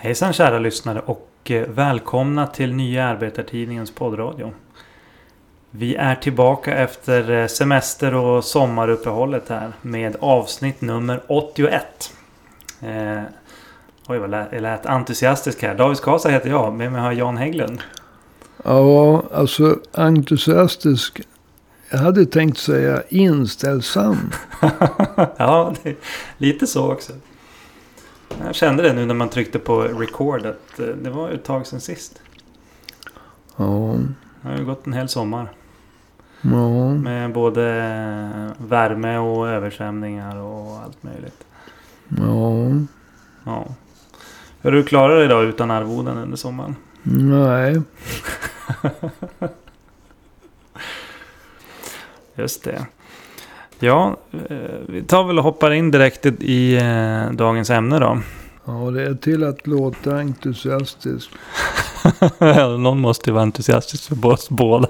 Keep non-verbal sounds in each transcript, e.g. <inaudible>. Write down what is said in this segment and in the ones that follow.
Hejsan kära lyssnare och eh, välkomna till Nya Arbetartidningens poddradio. Vi är tillbaka efter eh, semester och sommaruppehållet här med avsnitt nummer 81. Eh, oj vad lät, jag lät entusiastisk här. David Skasa heter jag. Med mig har jag Jan Hägglund. Ja, alltså entusiastisk. Jag hade tänkt säga inställsam. <laughs> ja, det, lite så också. Jag kände det nu när man tryckte på record att eh, det var ett tag sedan sist. Ja, Det har ju gått en hel sommar. ja. Med både värme och översvämningar och allt möjligt. ja. Ja. Hur har du klarat dig då utan arvoden under sommaren? Nej. <laughs> Just det. Ja, eh, vi tar väl och hoppar in direkt i- eh, dagens ämne då. Ja, det är till att låta entusiastisk. <laughs> Någon måste ju vara entusiastisk för oss båda.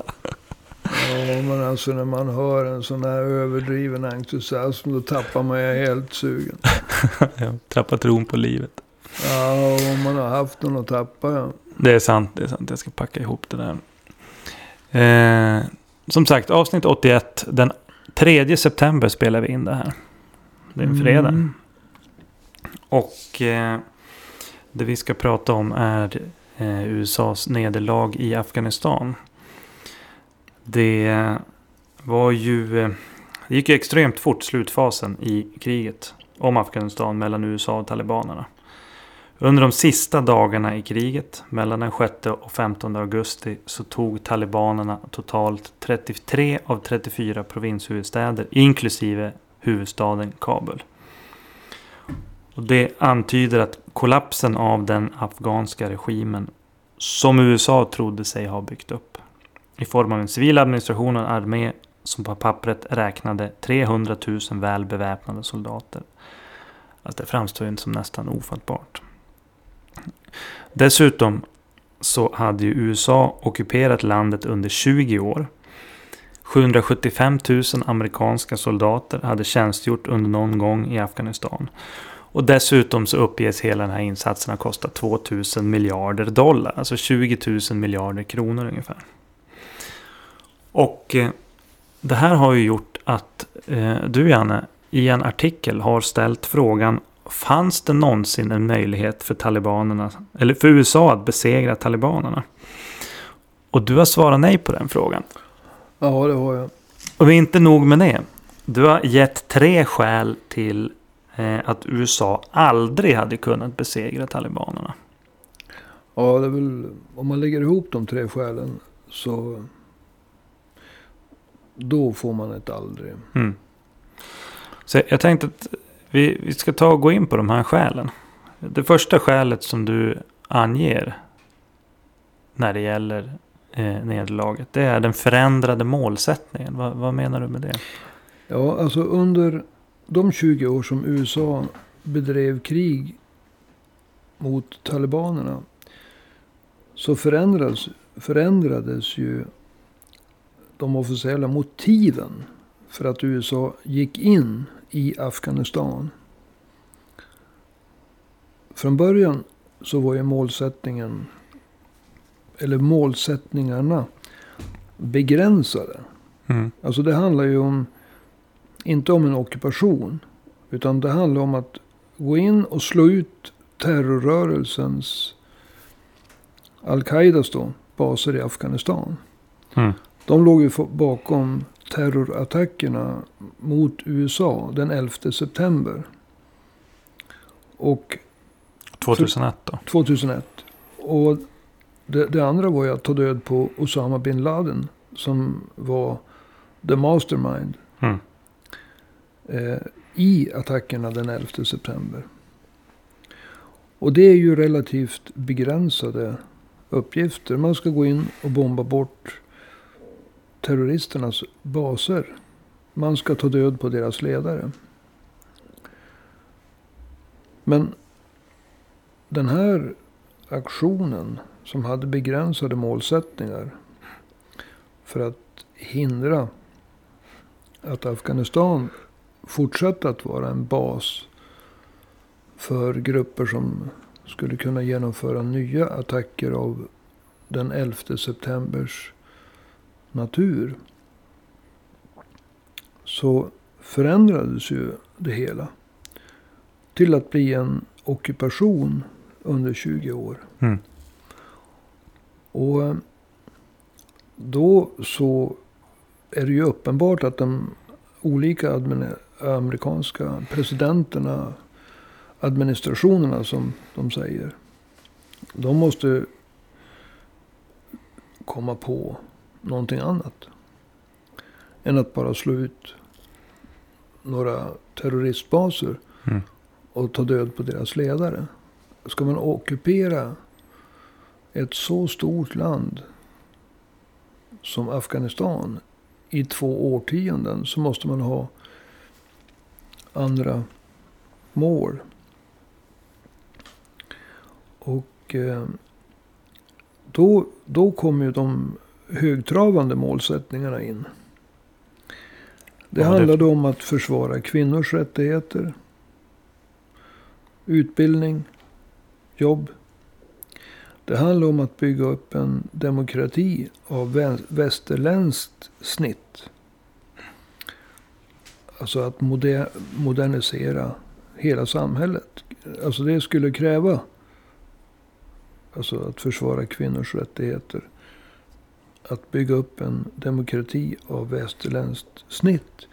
Ja, men alltså när man hör en sån här överdriven entusiasm då tappar man ju helt sugen. <laughs> Jag tappar tron på livet. Ja, om man har haft någon att tappa ja. Det är sant, det är sant. Jag ska packa ihop det där. Eh, som sagt, avsnitt 81. Den 3 september spelar vi in det här. Det är en fredag. Mm. Och eh, det vi ska prata om är eh, USAs nederlag i Afghanistan. Det var ju... Eh, det gick ju extremt fort slutfasen i kriget om Afghanistan mellan USA och talibanerna. Under de sista dagarna i kriget, mellan den 6 och 15 augusti, så tog talibanerna totalt 33 av 34 provinshuvudstäder, inklusive huvudstaden Kabul. Och det antyder att kollapsen av den afghanska regimen, som USA trodde sig ha byggt upp, i form av en civil administration och en armé som på pappret räknade 300 000 väl beväpnade soldater. Alltså det framstår ju som nästan ofattbart. Dessutom så hade ju USA ockuperat landet under 20 år. 775 000 amerikanska soldater hade tjänstgjort under någon gång i Afghanistan. Och dessutom så uppges hela den här insatsen ha kostat 2 000 miljarder dollar. Alltså 20 000 miljarder kronor ungefär. Och eh, det här har ju gjort att eh, du Janne i en artikel har ställt frågan Fanns det någonsin en möjlighet för talibanerna, eller för USA att besegra talibanerna? Och du har svarat nej på den frågan. Ja, det har jag. Och inte nog med det. Du har gett tre skäl till eh, att USA aldrig hade kunnat besegra talibanerna. Ja, det är väl, om man lägger ihop de tre skälen så då får man ett aldrig. Mm. Så jag tänkte att vi, vi ska ta och gå in på de här skälen. Det första skälet som du anger när det gäller eh, nederlaget. Det är den förändrade målsättningen. Vad, vad menar du med det? Ja, alltså under de 20 år som USA bedrev krig mot talibanerna. Så förändrades, förändrades ju de officiella motiven för att USA gick in i Afghanistan. Från början så var ju målsättningen, eller målsättningarna, begränsade. Mm. Alltså det handlar ju om, inte om en ockupation. Utan det handlar om att gå in och slå ut terrorrörelsens, Al-Qaidas då, baser i Afghanistan. Mm. De låg ju bakom terrorattackerna mot USA den 11 september. Och 2001 då? 2001. Och det, det andra var ju att ta död på Osama bin Laden. Som var the mastermind Mm. eh, i attackerna den 11 september. Och det är ju relativt begränsade uppgifter. Man ska gå in och bomba bort terroristernas baser. Man ska ta död på deras ledare. Men den här aktionen som hade begränsade målsättningar för att hindra att Afghanistan fortsatte att vara en bas för grupper som skulle kunna genomföra nya attacker av den 11 septembers natur. Så förändrades ju det hela. Till att bli en ockupation under 20 år. Mm. Och eh, då så är det ju uppenbart att de olika amerikanska presidenterna, administrationerna som de säger. De måste komma på någonting annat. Än att bara slå ut några terroristbaser Mm. och ta död på deras ledare. Ska man ockupera ett så stort land som Afghanistan i två årtionden så måste man ha andra mål. Och eh, då, då kommer ju de högtravande målsättningarna in. Det Ja, det- handlade om att försvara kvinnors rättigheter. Utbildning. Jobb. Det handlar om att bygga upp en demokrati av vä- västerländskt snitt. Alltså att moder- modernisera hela samhället. Alltså det skulle kräva alltså att försvara kvinnors rättigheter. Att bygga upp en demokrati av västerländskt snitt.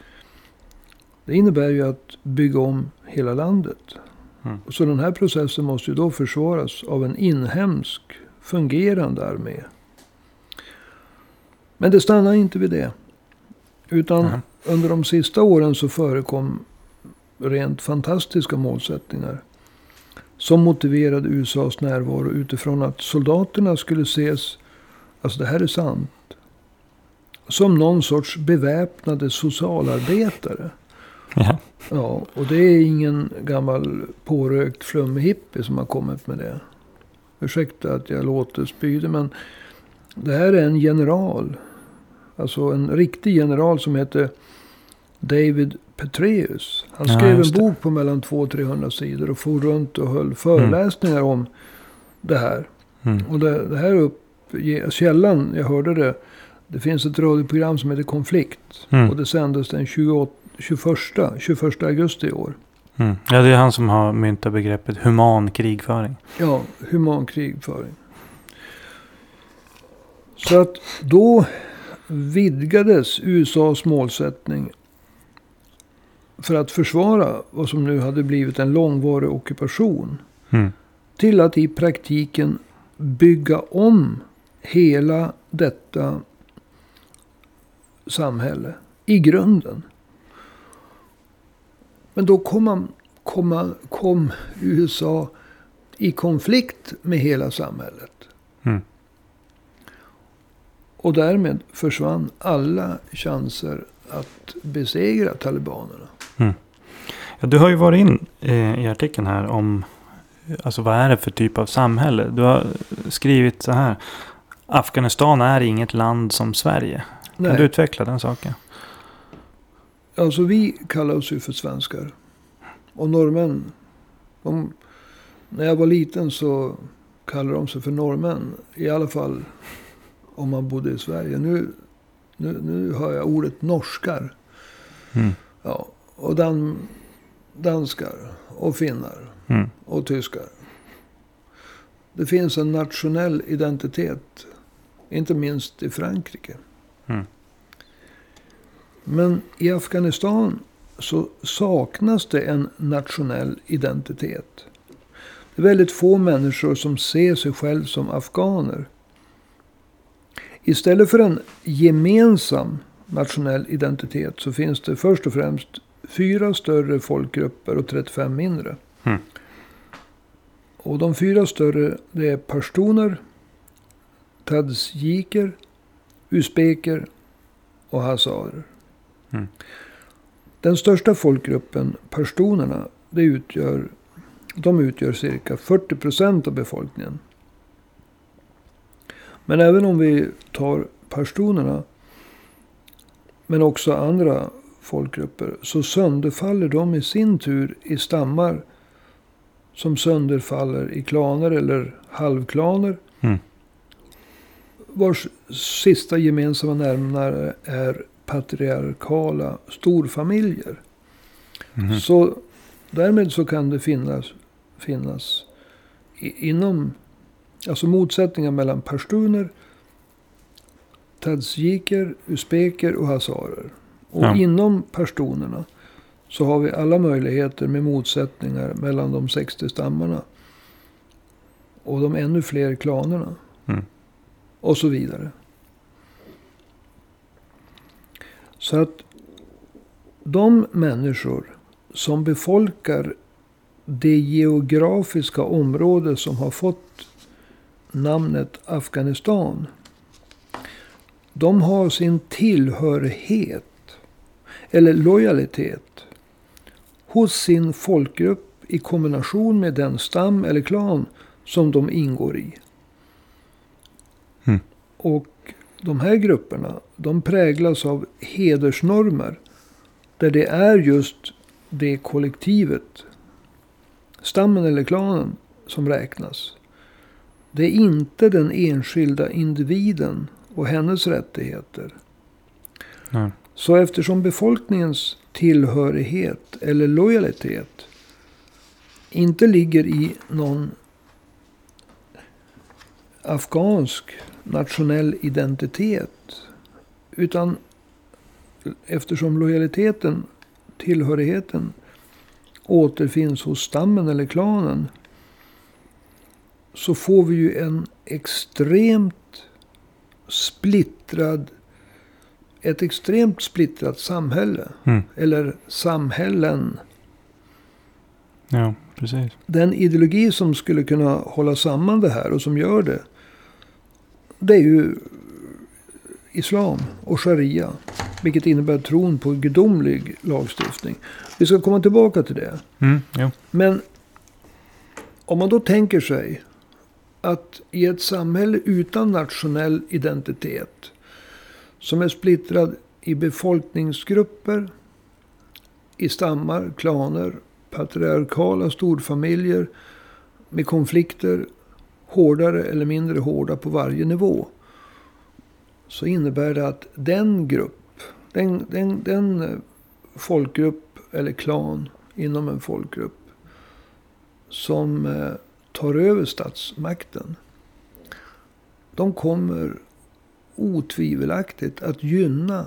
Det innebär ju att bygga om hela landet. Mm. Så den här processen måste ju då försvaras av en inhemsk fungerande armé. Men det stannar inte vid det. Utan Mhm. under de sista åren så förekom rent fantastiska målsättningar. Som motiverade USAs närvaro utifrån att soldaterna skulle ses, alltså det här är sant, som någon sorts beväpnade socialarbetare. Ja. Ja, och det är ingen gammal pårökt flummig hippie som har kommit med det. Ursäkta att jag låter spydig, men det här är en general. Alltså en riktig general som heter David Petraeus. Han Ja, skrev en just det. bok på mellan 200-300 sidor och for runt och höll föreläsningar om det här. Mm. Och det, det här upp, källan, jag hörde det. Det finns ett radioprogram som heter Konflikt. Mm. Och det sändes den 28, 21, 21 augusti i år. Mm. Ja, det är han som har myntat begreppet human krigföring. Ja, human krigföring. Så att då vidgades USAs målsättning för att försvara vad som nu hade blivit en långvarig ockupation. Mm. Till att i praktiken bygga om hela detta samhälle i grunden. Men då kom, man, kom, man, kom USA i konflikt med hela samhället. Mm. Och därmed försvann alla chanser att besegra talibanerna. Ja, du har ju varit in eh, i artikeln här om alltså vad är det för typ av samhälle. Du har skrivit så här. Afghanistan är inget land som Sverige. Kan Nej. du utveckla den saken? Alltså vi kallar oss ju för svenskar. Och norrmän. De, när jag var liten så kallade de sig för norrmän. I alla fall om man bodde i Sverige. Nu, nu, nu hör jag ordet norskar. Mm. Ja, och dan, danskar och finnar Mm. och tyskar. Det finns en nationell identitet. Inte minst i Frankrike. Mm. Men i Afghanistan så saknas det en nationell identitet. Det är väldigt få människor som ser sig själv som afghaner. Istället för en gemensam nationell identitet så finns det först och främst fyra större folkgrupper och 35 mindre. Mm. Och de fyra större det är pashtuner, tadsjiker, usbeker och hazarer. Mm. Den största folkgruppen, pashtunerna, det utgör, de utgör cirka 40 procent av befolkningen. Men även om vi tar pashtunerna, men också andra folkgrupper, så sönderfaller de i sin tur i stammar som sönderfaller i klaner eller halvklaner. Mm. Vars sista gemensamma nämnare är patriarkala storfamiljer. Mhm. Så därmed så kan det finnas, finnas inom, alltså motsättningar mellan pashtuner, tadsjiker, usbeker och hazarer. Och Ja. inom pashtunerna så har vi alla möjligheter med motsättningar mellan de 60 stammarna. Och de ännu fler klanerna. Mm. Och så vidare. Så att de människor som befolkar det geografiska område som har fått namnet Afghanistan. De har sin tillhörighet eller lojalitet hos sin folkgrupp i kombination med den stam eller klan som de ingår i. Och de här grupperna, de präglas av hedersnormer. Där det är just det kollektivet, stammen eller klanen, som räknas. Det är inte den enskilda individen och hennes rättigheter. Nej. Så eftersom befolkningens tillhörighet eller lojalitet inte ligger i någon afghansk nationell identitet. Utan eftersom lojaliteten, tillhörigheten återfinns hos stammen eller klanen. Så får vi ju en extremt splittrad, ett extremt splittrat samhälle. Mm. Eller samhällen. Ja, precis. Den ideologi som skulle kunna hålla samman det här och som gör det. Det är ju islam och sharia. Vilket innebär tron på gudomlig lagstiftning. Vi ska komma tillbaka till det. Mm, jo. Men om man då tänker sig att i ett samhälle utan nationell identitet. Som är splittrad i befolkningsgrupper. I stammar, klaner, patriarkala storfamiljer. Med konflikter hårdare eller mindre hårda på varje nivå. Så innebär det att den grupp, den, den, den eh, folkgrupp eller klan inom en folkgrupp. Som eh, tar över statsmakten. De kommer otvivelaktigt att gynna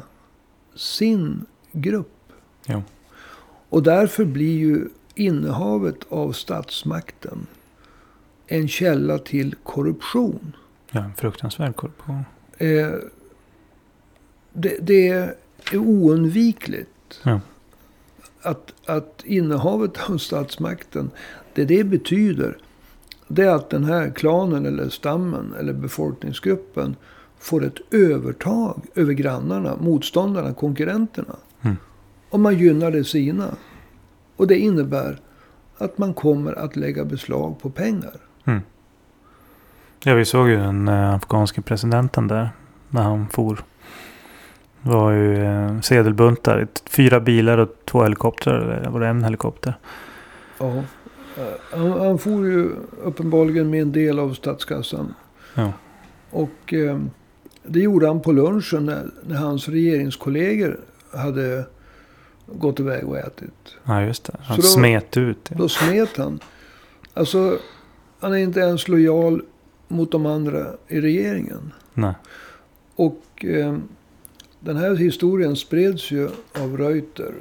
sin grupp. Ja. Och därför blir ju innehavet av statsmakten en källa till korruption. Ja, en fruktansvärd korruption. Eh, det, det är oundvikligt. Ja. Att, att innehavet av statsmakten, det det betyder. Det är att den här klanen eller stammen eller befolkningsgruppen får ett övertag över grannarna, motståndarna, konkurrenterna. Mm. Och man gynnar det sina. Och det innebär att man kommer att lägga beslag på pengar. Ja, vi såg ju den eh, afghanske presidenten där. När han for. Det var ju eh, sedelbuntar. Fyra bilar och två helikoptrar. Eller var det en helikopter? Ja. Eh, Han, han får ju uppenbarligen med en del av statskassan. Ja. Och eh, det gjorde han på lunchen när, när hans regeringskollegor hade gått iväg och ätit. Ja, just det. Han Så då- smet ut. Ja. Då smet han. Alltså, han är inte ens lojal mot de andra i regeringen. Nej. Och eh, den här historien spreds ju av Reuter,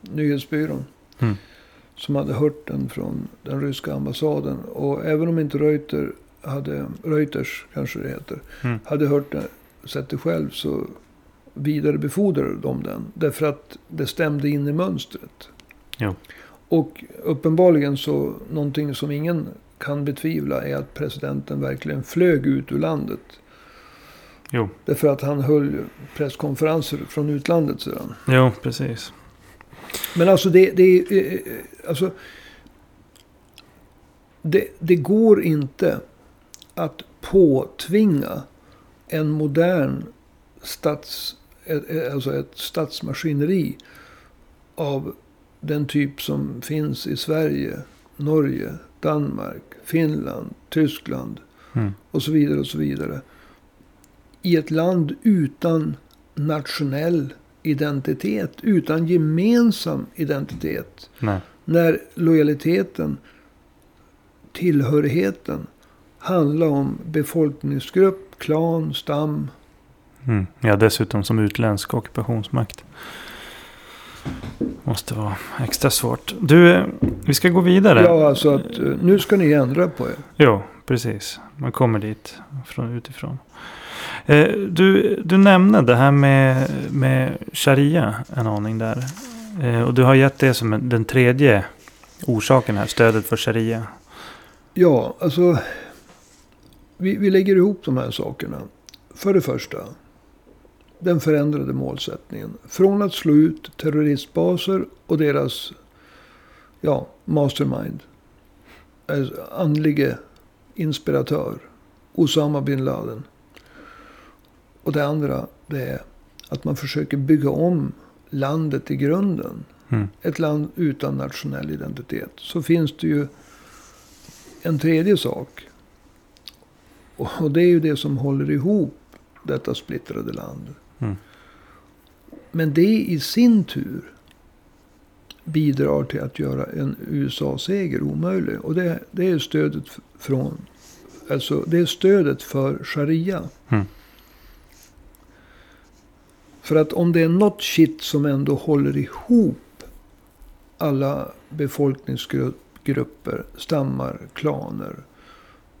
nyhetsbyrån. Mm. Som hade hört den från den ryska ambassaden. Och även om inte Reuter hade, Reuters kanske det heter, Mm. hade hört det, sett det själv så vidarebefordrade de den. Därför att det stämde in i mönstret. Jo. Och uppenbarligen så, någonting som ingen kan betvivla är att presidenten verkligen flög ut ur landet. Jo. Därför att han höll presskonferenser från utlandet sedan. jo, precis. Men alltså det, det eh, Alltså, det, det går inte att påtvinga en modern stats... eh, eh, Alltså ett statsmaskineri av den typ som finns i Sverige, Norge, Danmark, Finland, Tyskland Mm. och så vidare och så vidare. I ett land utan nationell identitet, utan gemensam identitet. Nej. När lojaliteten, tillhörigheten handlar om befolkningsgrupp, klan, stam. Mm. Ja, dessutom som utländsk ockupationsmakt. Måste vara extra svårt. Du, vi ska gå vidare. Ja, alltså att eh, nu ska ni ändra på er. Jo, precis. Man kommer dit från utifrån. Eh, du, du nämnde det här med, med sharia en aning där. Eh, och du har gett det som en- den tredje orsaken här, stödet för sharia. Ja, alltså. Vi, vi lägger ihop de här sakerna. För det första. Den förändrade målsättningen. Från att slå ut terroristbaser och deras ja, mastermind. Alltså, andlige inspiratör. Osama bin Laden. Och det andra det är att man försöker bygga om landet i grunden. Mm. Ett land utan nationell identitet. Så finns det ju en tredje sak. Och och det är ju det som håller ihop detta splittrade land. Mm. Men det i sin tur bidrar till att göra en USA-seger omöjlig. Och det, det är stödet från, alltså det är stödet för sharia. Mm. För att om det är något shit som ändå håller ihop alla befolkningsgrupper, stammar, klaner,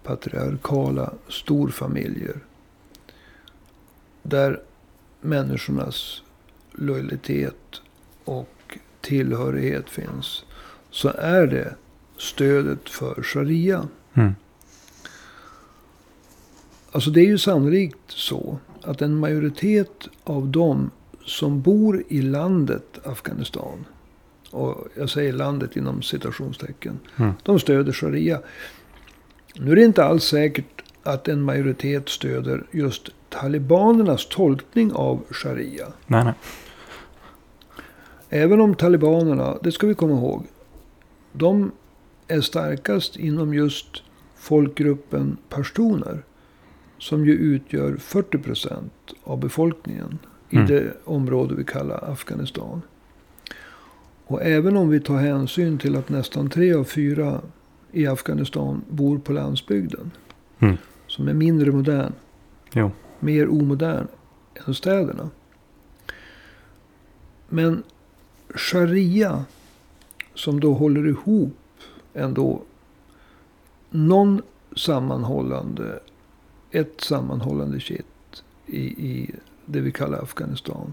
patriarkala storfamiljer. Där människornas lojalitet och tillhörighet finns. Så är det stödet för sharia. Mm. Alltså det är ju sannolikt så att en majoritet av dem som bor i landet Afghanistan. Och jag säger landet inom citationstecken. Mm. De stöder sharia. Nu är det inte alls säkert att en majoritet stöder just talibanernas tolkning av sharia. Nej, nej. Även om talibanerna, det ska vi komma ihåg. De är starkast inom just folkgruppen pashtuner. Som ju utgör 40% av befolkningen. Mm. I det område vi kallar Afghanistan. Och även om vi tar hänsyn till att nästan tre av fyra i Afghanistan bor på landsbygden. Mm. Som är mindre modern. Jo. Mer omodern än städerna. Men sharia som då håller ihop ändå någon sammanhållande, ett sammanhållande kitt i, i det vi kallar Afghanistan.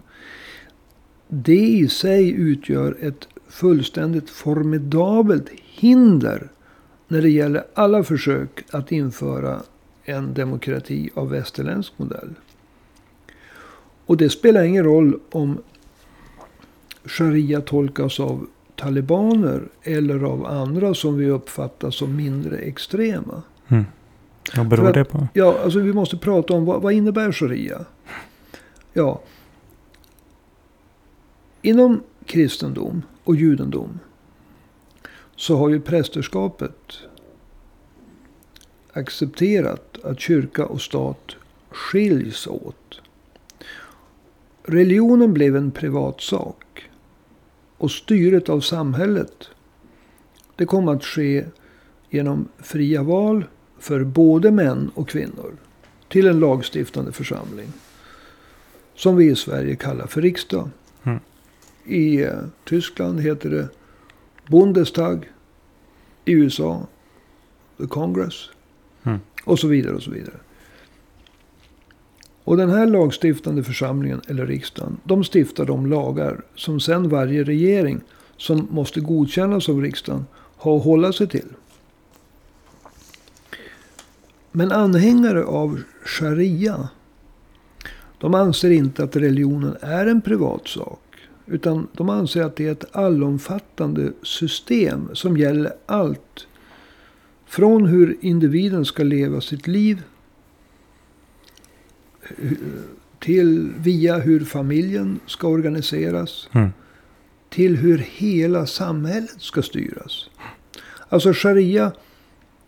Det i sig utgör ett fullständigt formidabelt hinder när det gäller alla försök att införa en demokrati av västerländsk modell. Och det spelar ingen roll om sharia tolkas av talibaner eller av andra som vi uppfattar som mindre extrema. Mm. Vad beror att- det på? Ja, alltså vi måste prata om vad, vad innebär sharia? Ja. Inom kristendom och judendom så har ju prästerskapet accepterat att kyrka och stat skiljs åt. Religionen blev en privatsak. Och styret av samhället. Det kom att ske genom fria val för både män och kvinnor. Till en lagstiftande församling. Som vi i Sverige kallar för riksdag. Mm. I eh, Tyskland heter det Bundestag. I USA The Congress. Mm. Och så vidare och så vidare. Och den här lagstiftande församlingen, eller riksdagen, de stiftar de lagar som sen varje regering som måste godkännas av riksdagen har att hålla sig till. Men anhängare av sharia, de anser inte att religionen är en privatsak. Utan de anser att det är ett allomfattande system som gäller allt. Från hur individen ska leva sitt liv. Till via hur familjen ska organiseras. Mm. Till hur hela samhället ska styras. Alltså sharia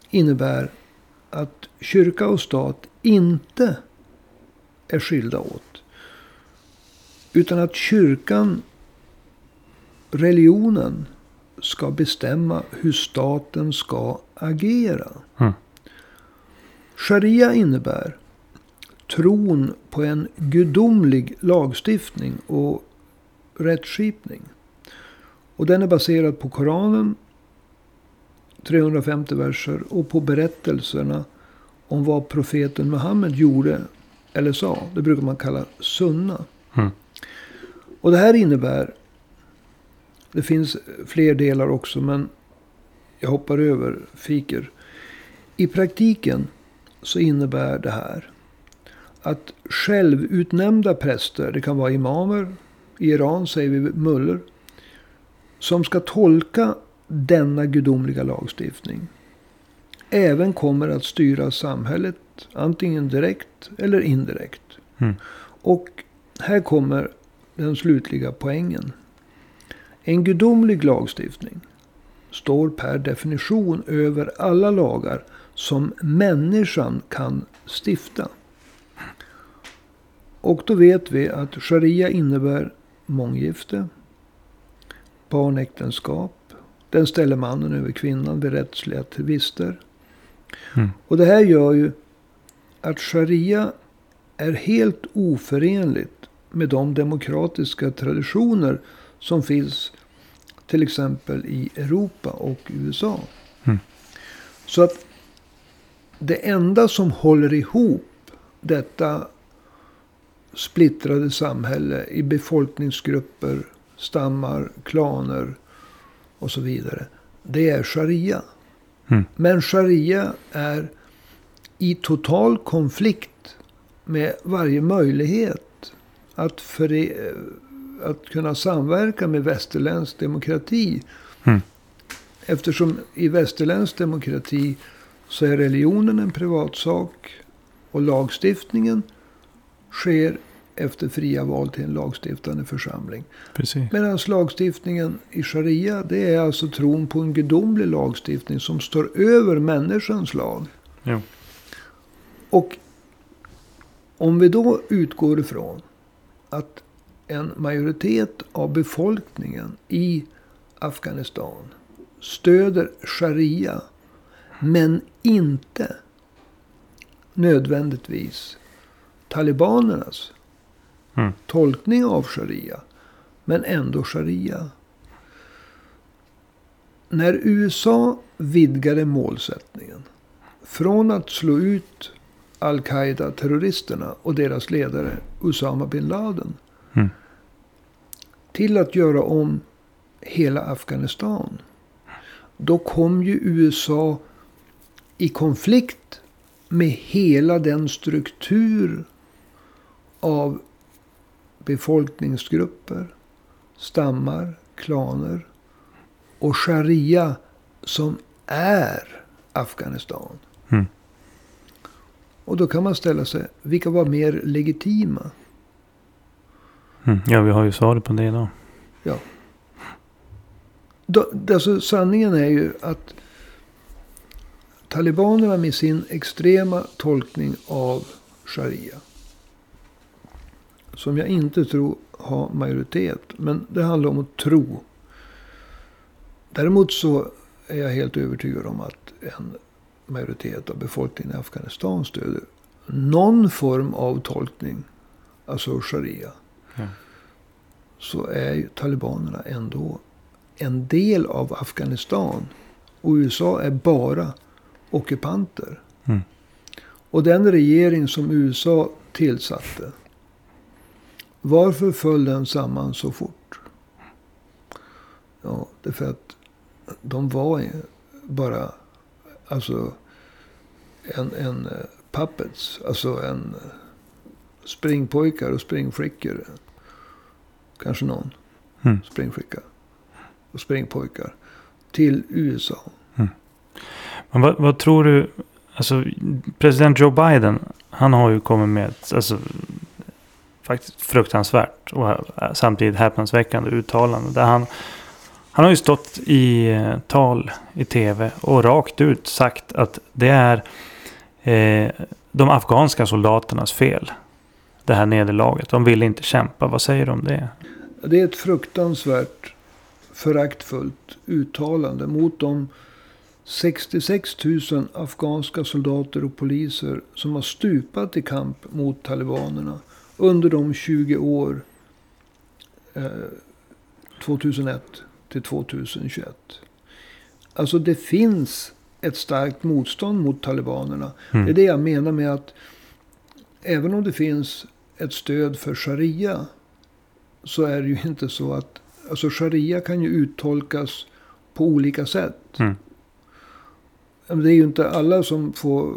innebär att kyrka och stat inte är skilda åt. Utan att kyrkan, religionen, ska bestämma hur staten ska agera. Mm. Sharia innebär tron på en gudomlig lagstiftning och rättskipning. Och den är baserad på Koranen, 350 verser, och på berättelserna om vad profeten Muhammed gjorde eller sa. Det brukar man kalla sunna. Mm. Och det här innebär, det finns fler delar också, men jag hoppar över fiker. I praktiken så innebär det här att självutnämnda präster, det kan vara imamer, i Iran säger vi muller, som ska tolka denna gudomliga lagstiftning även kommer att styra samhället antingen direkt eller indirekt. Mm. Och här kommer den slutliga poängen. En gudomlig lagstiftning står per definition över alla lagar som människan kan stifta. Och då vet vi att sharia innebär månggifte, barnäktenskap, den ställer mannen över kvinnan vid rättsliga tvister. Mm. Och det här gör ju att sharia är helt oförenligt med de demokratiska traditioner som finns till exempel i Europa och USA. Mm. Så att det enda som håller ihop detta splittrade samhälle i befolkningsgrupper, stammar, klaner och så vidare. Det är sharia. Mm. Men sharia är i total konflikt med varje möjlighet att, före, att kunna samverka med västerländsk demokrati. Mm. Eftersom i västerländsk demokrati så är religionen en privatsak och lagstiftningen sker efter fria val till en lagstiftande församling. Precis. Medan lagstiftningen i sharia, det är alltså tron på en gudomlig lagstiftning som står över människans lag. Jo. Och om vi då utgår ifrån att en majoritet av befolkningen i Afghanistan stöder sharia. Men inte nödvändigtvis talibanernas Mm. tolkning av sharia. Men ändå sharia. När USA vidgade målsättningen. Från att slå ut Al-Qaida-terroristerna och deras ledare Usama bin Laden. Mm. Till att göra om hela Afghanistan. Då kom ju USA i konflikt med hela den struktur av befolkningsgrupper, stammar, klaner och sharia som är Afghanistan. Mm. Och då kan man ställa sig, vilka var mer legitima? Mm. Ja, vi har ju svaret på det idag. Då, alltså, sanningen är ju att talibanerna med sin extrema tolkning av sharia. Som jag inte tror har majoritet. Men det handlar om att tro. Däremot så är jag helt övertygad om att en majoritet av befolkningen i Afghanistan stöder någon form av tolkning. Alltså sharia. Ja. Så är ju talibanerna ändå en del av Afghanistan. Och USA är bara ockupanter. Mm. Och den regering som USA tillsatte. Varför föll den samman så fort? Ja, det är för att de var bara alltså en, en eh, puppets. Alltså en springpojkar och springflickor. Kanske någon Mm. springflicka och springpojkar. Till USA. Men vad, vad tror du? Alltså, president Joe Biden. Han har ju kommit med ett alltså, faktiskt fruktansvärt och samtidigt häpnadsväckande uttalande. Där han Han har ju stått i eh, tal i tv och rakt ut sagt att det är eh, de afghanska soldaternas fel. Det här nederlaget. De ville inte kämpa. Vad säger du om det? Det är ett fruktansvärt föraktfullt uttalande mot de 66 000 afghanska soldater och poliser som har stupat i kamp mot talibanerna under de 20 år eh, 2001 till 2021. Alltså det finns ett starkt motstånd mot talibanerna. Mm. Det är det jag menar med att även om det finns ett stöd för sharia så är det ju inte så att alltså sharia kan ju uttolkas på olika sätt. Mm. Det är ju inte alla som får...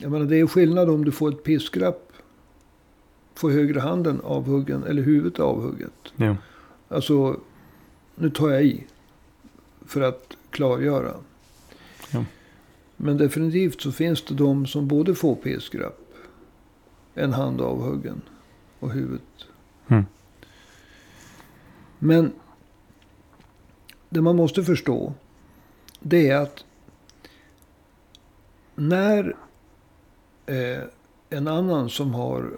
Jag menar det är skillnad om du får ett piskrapp. Får högra handen avhuggen eller huvudet avhugget. Jo. Alltså, nu tar jag i. För att klargöra. Ja. Men definitivt så finns det de som både får piskrapp. En hand avhuggen. Och huvudet. Mm. Men. Det man måste förstå. Det är att. När. Eh, en annan som har.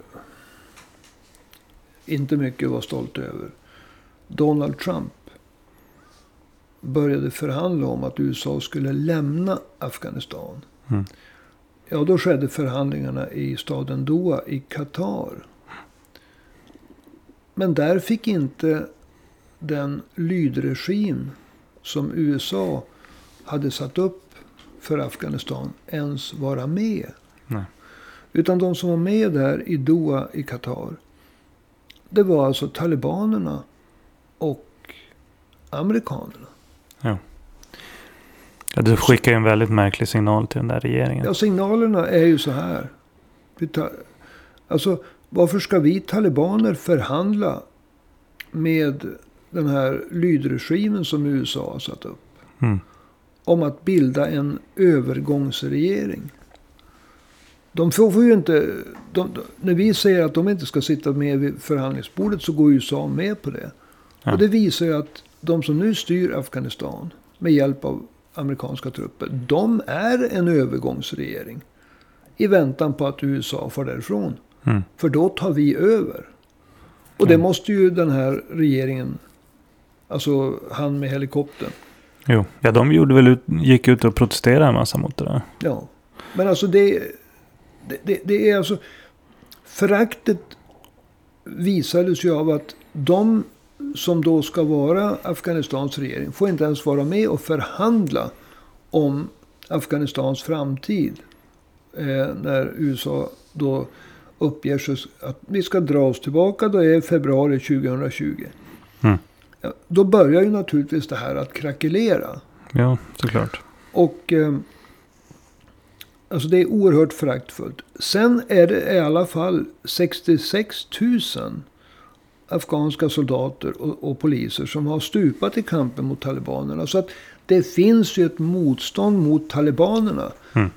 Inte mycket att vara stolt över. Donald Trump började förhandla om att USA skulle lämna Afghanistan. Mm. Ja, då skedde förhandlingarna i staden Doha i Qatar. Men där fick inte den lydregim som USA hade satt upp för Afghanistan ens vara med. Nej. Utan de som var med där i Doha i Qatar. Det var alltså talibanerna och amerikanerna. Ja, du skickar ju en väldigt märklig signal till den där regeringen. Ja, signalerna är ju så här. Alltså, varför ska vi talibaner förhandla med den här lydregimen som USA har satt upp? Mm. Om att bilda en övergångsregering. De får ju inte... De, när vi säger att de inte ska sitta med vid förhandlingsbordet så går USA med på det. Ja. Och det visar ju att de som nu styr Afghanistan med hjälp av amerikanska trupper. De är en övergångsregering. I väntan på att USA får därifrån. Mm. För då tar vi över. Och det Mm. måste ju den här regeringen. Alltså han med helikoptern. Jo. Ja, de gjorde väl ut, gick ut och protesterade en massa mot det där. Ja. Men alltså det, det, det, det är alltså. Föraktet visades ju av att de som då ska vara Afghanistans regering får inte ens vara med och förhandla om Afghanistans framtid. Eh, när USA då uppger sig att vi ska dra oss tillbaka. Då är februari 2020. Mm. Då börjar ju naturligtvis det här att krackelera. Ja, såklart. Och eh, alltså det är oerhört föraktfullt. Sen är det i alla fall 66 000 afghanska soldater och, och poliser som har stupat i kampen mot talibanerna. Så att det finns ju ett motstånd mot talibanerna. Mm.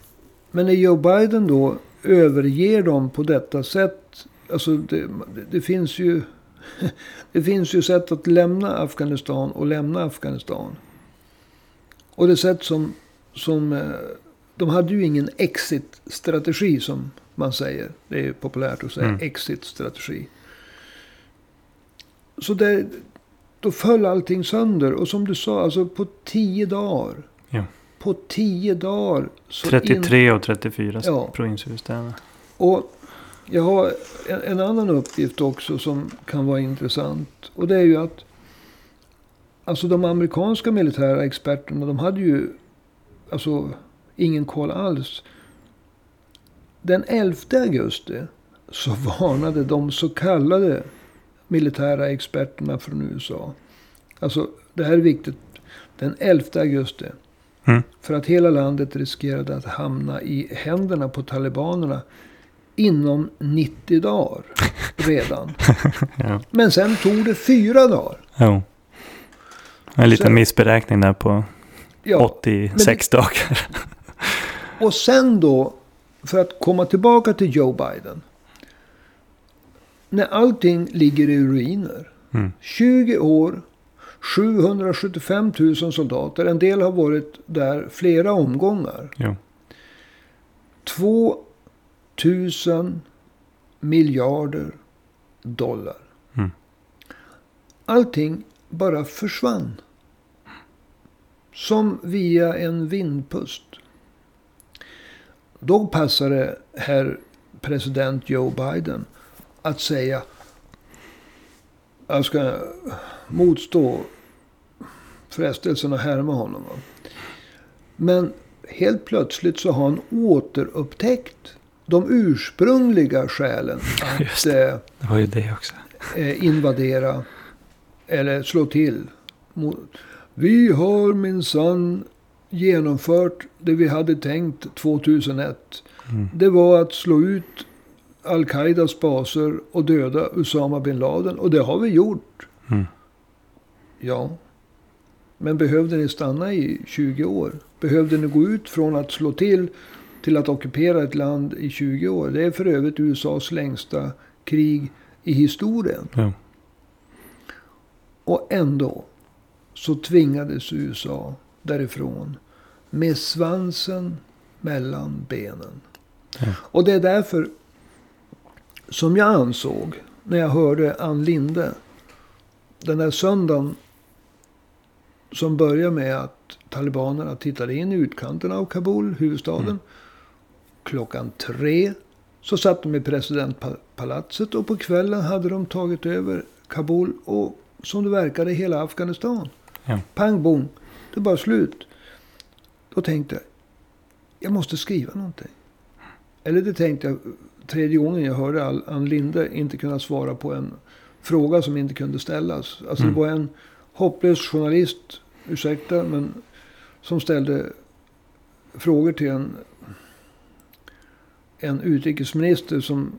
Men när Joe Biden då överger dem på detta sätt. Alltså det, det, finns ju... <laughs> Det finns ju sätt att lämna Afghanistan och lämna Afghanistan. Och det sätt som, som... eh, De hade ju ingen exit-strategi som man säger. Det är populärt att säga Mm. exit-strategi. Så det, då föll allting sönder. Och som du sa, alltså på tio dagar. Ja. På tio dagar. så in- 33 och 34 Ja. provinshuvudstäder. och jag har en, en annan uppgift också som kan vara intressant. Och det är ju att alltså de amerikanska militära experterna, de hade ju alltså ingen koll alls. Den 11 augusti så varnade de så kallade militära experterna från USA. Alltså det här är viktigt. Den 11 augusti. Mm. För att hela landet riskerade att hamna i händerna på talibanerna inom 90 dagar redan. <laughs> Ja. Men sen tog det fyra dagar. Jo. En liten Så- missberäkning där på Ja, 86 dagar. och sen då, för att komma tillbaka till Joe Biden. När allting ligger i ruiner. Mm. 20 år, 775 000 soldater. En del har varit där flera omgångar. Jo. 2 000 miljarder dollar. Mm. Allting bara försvann. Som via en vindpust. Då passade herr president Joe Biden att säga. Jag ska motstå frestelsen att härma honom. Va? Men helt plötsligt så har han återupptäckt de ursprungliga skälen att eh, Det var ju det också. eh, invadera eller slå till. Vi har minsann genomfört det vi hade tänkt 2001. Mm. Det var att slå ut Al-Qaidas baser och döda Usama bin Laden. Och det har vi gjort. Mm. Ja. Men behövde ni stanna i 20 år? Behövde ni gå ut från att slå till till att ockupera ett land i 20 år? Det är för övrigt USAs längsta krig i historien. Jo. Och ändå så tvingades USA därifrån med svansen mellan benen. Ja. Och det är därför som jag ansåg när jag hörde Ann Linde den där söndagen som börjar med att talibanerna tittade in i utkanten av Kabul, huvudstaden. Mm. Klockan tre så satt de i presidentpalatset och på kvällen hade de tagit över Kabul och som det verkade hela Afghanistan. Ja. Pang bom, det var slut. Då tänkte jag, jag måste skriva någonting. Eller det tänkte jag tredje gången jag hörde Ann Linde inte kunna svara på en fråga som inte kunde ställas. Alltså Mm. det var en hopplös journalist, ursäkta, men som ställde frågor till en, en utrikesminister som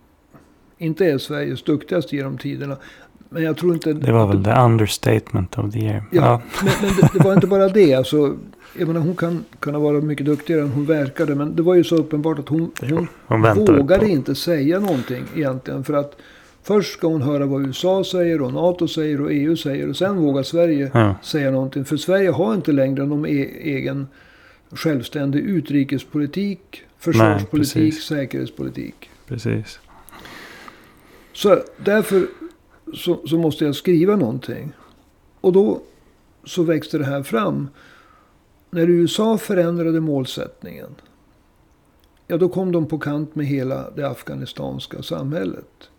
inte är Sveriges duktigaste genom tiderna. Men jag tror inte... Det var väl the understatement of the year. Ja, men, men det, det var inte bara det. Alltså, jag menar, hon kan kunna vara mycket duktigare än hon verkade. Men det var ju så uppenbart att hon, hon Hon vågade på. inte säga någonting egentligen. För att först ska hon höra vad USA säger och NATO säger och EU säger. Och sen vågar Sverige Ja, säga någonting. För Sverige har inte längre någon e egen självständig utrikespolitik, försvarspolitik, precis. säkerhetspolitik. precis. Så därför så, så måste jag skriva någonting. Och då så växte det här fram. När USA förändrade målsättningen. Ja, då kom de på kant med hela det afghanistanska samhället.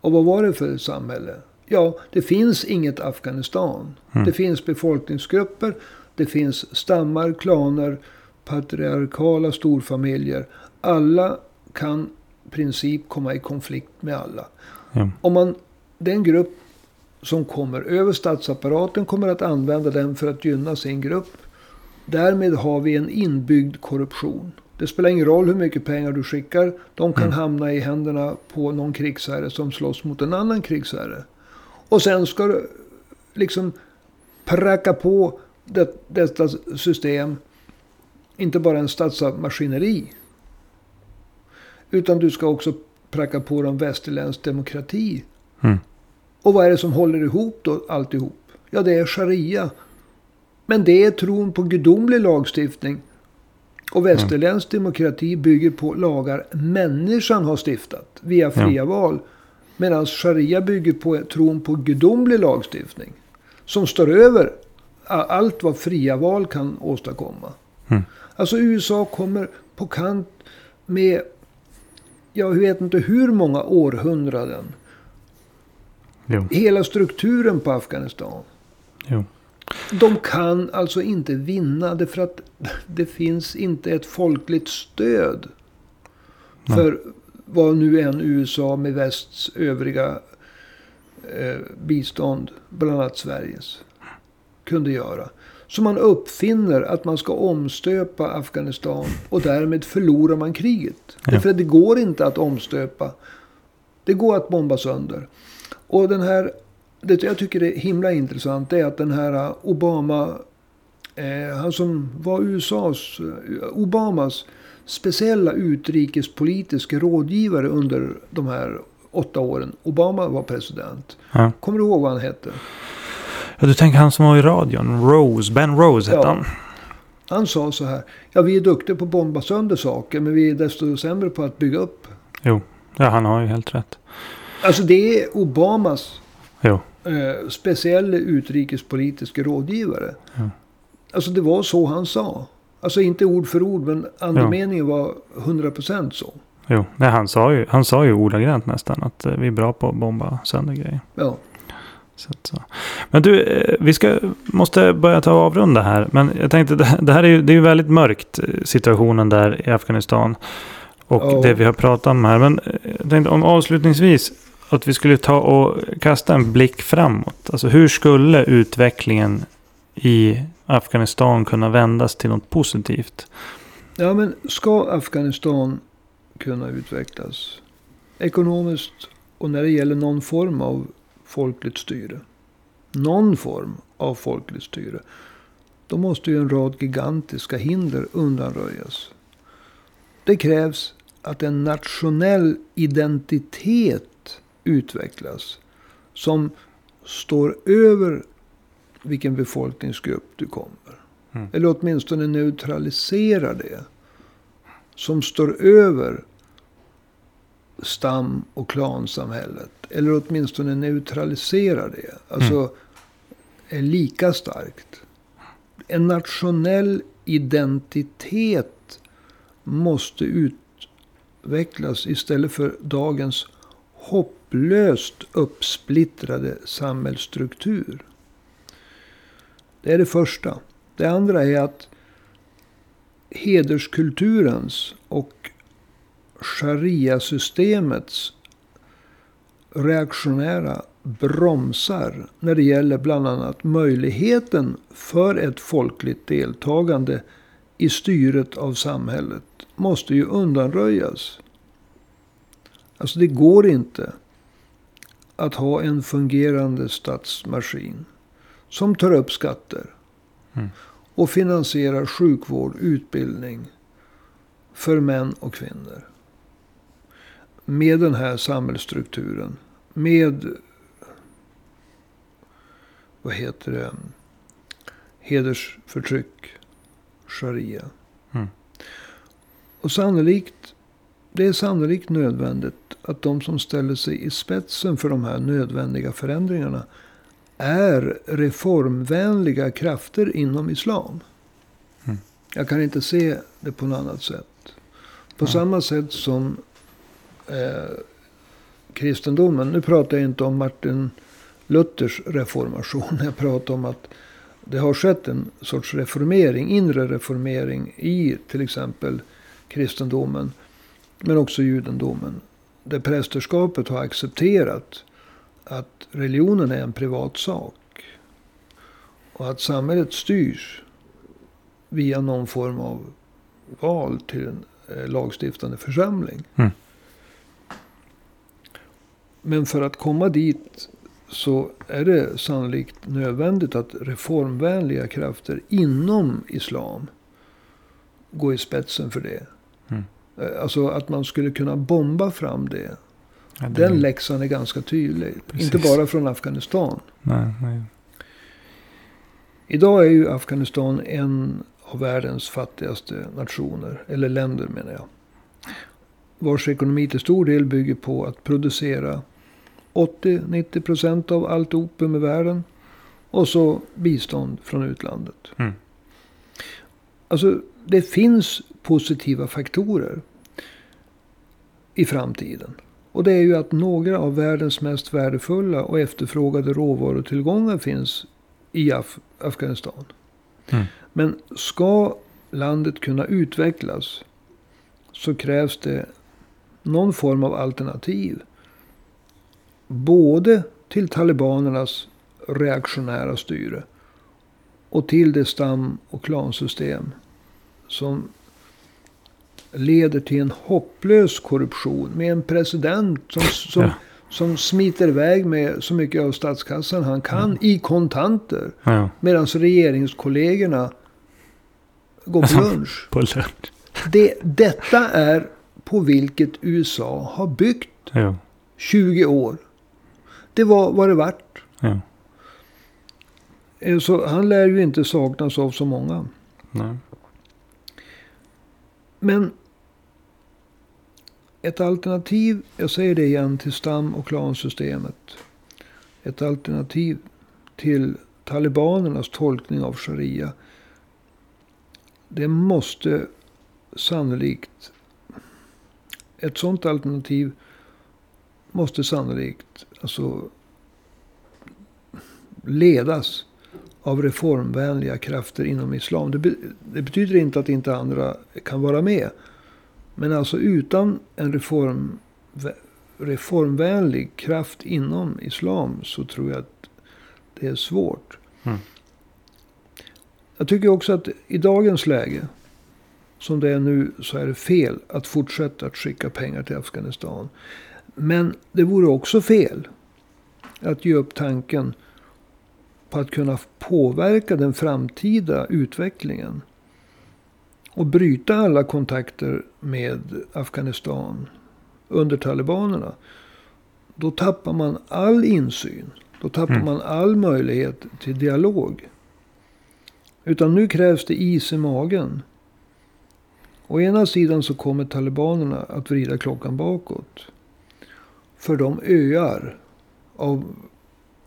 Och vad var det för samhälle? Ja, det finns inget Afghanistan. Mm. Det finns befolkningsgrupper. Det finns stammar, klaner, patriarkala storfamiljer. Alla kan i princip komma i konflikt med alla. Ja. Om man, den grupp som kommer över statsapparaten kommer att använda den för att gynna sin grupp. Därmed har vi en inbyggd korruption. Det spelar ingen roll hur mycket pengar du skickar. De kan Mm. hamna i händerna på någon krigsherre som slåss mot en annan krigsherre. Och sen ska du liksom pracka på det, detta system inte bara en statsmaskineri. Utan du ska också pracka på dem västerländsk demokrati. Mm. Och vad är det som håller ihop då alltihop? Ja, det är sharia. Men det är tron på gudomlig lagstiftning. Och västerländsk demokrati bygger på lagar människan har stiftat via fria val. Medan sharia bygger på tron på gudomlig lagstiftning. Som står över allt vad fria val kan åstadkomma. Mm. Alltså USA kommer på kant med, jag vet inte hur många århundraden. Jo, Hela strukturen på Afghanistan. jo. De kan alltså inte vinna därför att det finns inte ett folkligt stöd. Nej. För vad nu än USA med västs övriga eh, bistånd, bland annat Sveriges, kunde göra. Så man uppfinner att man ska omstöpa Afghanistan och därmed förlorar man kriget. Ja. Därför att det går inte att omstöpa. Det går att bomba sönder. Och den här, det jag tycker är himla intressant är att den här Obama, eh, han som var USAs, eh, Obamas speciella utrikespolitiska rådgivare under de här åtta åren. Obama var president. Ja. Kommer du ihåg vad han hette? Ja, du tänker han som var i radion. Rose. Ben Rose hette Ja. han. Han sa så här. Ja, vi är duktiga på att bomba sönder saker. Men vi är desto sämre på att bygga upp. Jo. Ja, han har ju helt rätt. Alltså det är Obamas Jo. eh, speciella utrikespolitiska rådgivare. Ja. Alltså det var så han sa. Alltså inte ord för ord, men andemeningen var 100% så. Jo. Nej, han sa ju, han sa ju ordagrant nästan att eh, vi är bra på att bomba sönder grejer. Ja. Så. Men du, eh, vi ska, måste börja ta avrunda här. Men jag tänkte, det här är ju, det är ju väldigt mörkt, eh, situationen där i Afghanistan. Och Ja. det vi har pratat om här. Men jag tänkte om avslutningsvis att vi skulle ta och kasta en blick framåt. Alltså hur skulle utvecklingen i Afghanistan kunna vändas till något positivt? ja, men ska Afghanistan kunna utvecklas ekonomiskt och när det gäller någon form av folkligt styre. Någon form av folkligt styre. Då måste ju en rad gigantiska hinder undanröjas. Det krävs att en nationell identitet utvecklas. Som står över vilken befolkningsgrupp du kommer. Mm. Eller åtminstone neutraliserar det. Som står över stam och klansamhället. Eller åtminstone neutraliserar det. Alltså är lika starkt. En nationell identitet måste utvecklas istället för dagens hopplöst uppsplittrade samhällsstruktur. Det är det första. Det andra är att hederskulturens och sharia-systemets reaktionära bromsar när det gäller bland annat möjligheten för ett folkligt deltagande i styret av samhället måste ju undanröjas. Alltså det går inte att ha en fungerande statsmaskin som tar upp skatter Mm. och finansierar sjukvård, utbildning för män och kvinnor. Med den här samhällsstrukturen. Med vad heter det? Hedersförtryck. Sharia. Mm. Och sannolikt. Det är sannolikt nödvändigt att de som ställer sig i spetsen för de här nödvändiga förändringarna är reformvänliga krafter inom islam. Mm. Jag kan inte se det på något annat sätt. På Ja. samma sätt som eh, kristendomen. Nu pratar jag inte om Martin Luthers reformation. Jag pratar om att det har skett en sorts reformering, inre reformering i till exempel kristendomen. Men också judendomen. Där prästerskapet har accepterat att religionen är en privat sak. Och att samhället styrs via någon form av val till en eh, lagstiftande församling. Mm. Men för att komma dit så är det sannolikt nödvändigt att reformvänliga krafter inom islam går i spetsen för det. Mm. Eh, Alltså att man skulle kunna bomba fram det. Ja, det- Den läxan är ganska tydlig. Precis. Inte bara från Afghanistan. nej, nej. Idag är ju Afghanistan en av världens fattigaste nationer. Eller länder menar jag. Vars ekonomi till stor del bygger på att producera 80-90 procent av allt opium i världen. Och så bistånd från utlandet. Mm. Alltså det finns positiva faktorer i framtiden. Och det är ju att några av världens mest värdefulla och efterfrågade råvarutillgångar finns i Af- Afghanistan. Mm. Men ska landet kunna utvecklas så krävs det någon form av alternativ. Både till talibanernas reaktionära styre och till det stam och klansystem som leder till en hopplös korruption med en president som, som, Ja. som smiter iväg med så mycket av statskassan han kan i kontanter. Ja, Medan regeringskollegorna går på lunch. på lunch. Det, detta är på vilket USA har byggt Ja, 20 år. Det var vad det vart. Eh, Så han lär ju inte saknas av så många. Nej. Men ett alternativ, jag säger det igen, till stam och klansystemet. Ett alternativ till talibanernas tolkning av sharia. Det måste sannolikt, ett sådant alternativ måste sannolikt alltså ledas av reformvänliga krafter inom islam. Det, be, det betyder inte att inte andra kan vara med. Men alltså utan en reform, reformvänlig kraft inom islam så tror jag att det är svårt. Mm. Jag tycker också att i dagens läge, som det är nu, så är det fel att fortsätta att skicka pengar till Afghanistan. Men det vore också fel att ge upp tanken på att kunna påverka den framtida utvecklingen. Och bryta alla kontakter med Afghanistan under talibanerna. Då tappar man all insyn. Då tappar Mm. man all möjlighet till dialog. Utan nu krävs det is i magen. Å ena sidan så kommer talibanerna att vrida klockan bakåt. För de öar av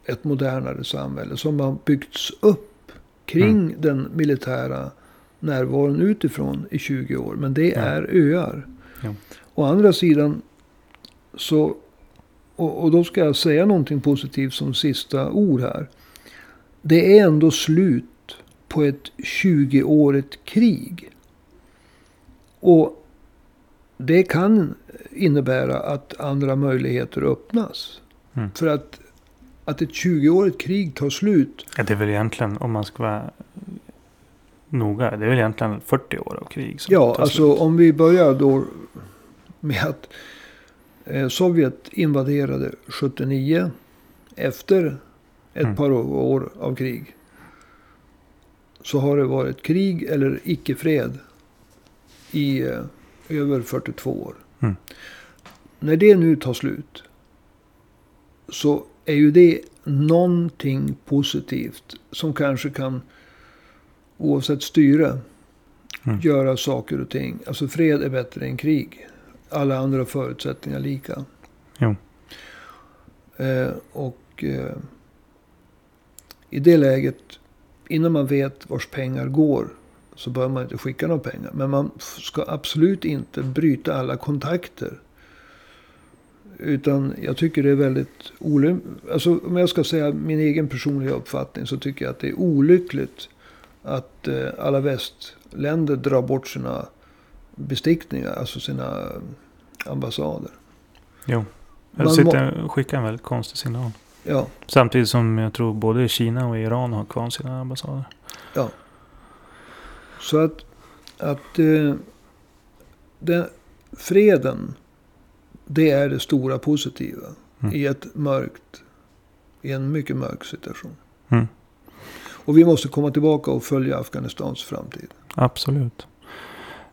ett modernare samhälle som har byggts upp kring den militära närvaron utifrån i 20 år. Men det Ja. är öar. Ja. Å andra sidan så, och, och då ska jag säga någonting positivt som sista ord här. Det är ändå slut på ett 20-årigt krig. Och det kan innebära att andra möjligheter öppnas. Mm. För att, att ett 20-årigt krig tar slut. Ja, det är väl egentligen, om man ska vara noga, det är väl egentligen 40 år av krig. som Ja, tar alltså slut. om vi börjar då med att eh, Sovjet invaderade 79 efter ett Mm. par år av krig. Så har det varit krig eller icke-fred i eh, över 42 år. Mm. När det nu tar slut så är ju det någonting positivt som kanske kan, oavsett styre, Mm. göra saker och ting. Alltså fred är bättre än krig. Alla andra förutsättningar lika. Jo. Eh, och eh, i det läget, innan man vet vars pengar går, så bör man inte skicka några pengar. Men man ska absolut inte bryta alla kontakter. Utan jag tycker det är väldigt olyckligt. Alltså om jag ska säga min egen personliga uppfattning så tycker jag att det är olyckligt att eh, alla västländer drar bort sina bestickningar, alltså sina eh, ambassader. Jo. Jag sitter skickar en väldigt konstig signal. Ja, Samtidigt som jag tror både Kina och Iran har kvar sina ambassader. så att, att eh, den, freden, det är det stora positiva Mm. i ett mörkt, i en mycket mörk situation. Mm. Och vi måste komma tillbaka och följa Afghanistans framtid. Absolut.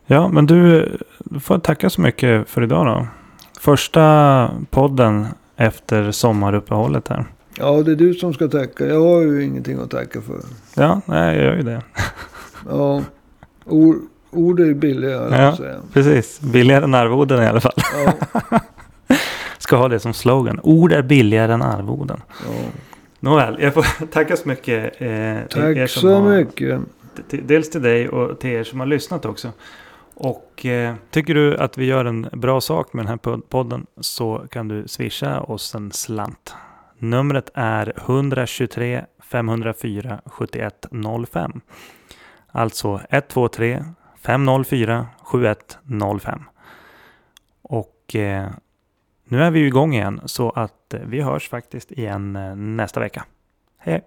Ja, men du, du får tacka så mycket för idag då. Första podden efter sommaruppehållet här. Ja, det är du som ska tacka. Jag har ju ingenting att tacka för. Ja, nej, jag gör ju det. Ja, ord, ord är billiga, höll jag Ja. säga. Precis, billigare än arvoden i alla fall. Ja, <laughs> Ska ha det som slogan. Ord är billigare än arvoden. ja. Nåväl, jag får <laughs> tacka så mycket. Eh, Tack så har, mycket. Dels till dig och till er som har lyssnat också. Och eh, tycker du att vi gör en bra sak med den här pod- podden så kan du swisha oss en slant. Numret är 123 504 7105. Alltså 123 504 7105. Och eh, nu är vi ju igång igen så att eh, vi hörs faktiskt igen eh, nästa vecka. Hej!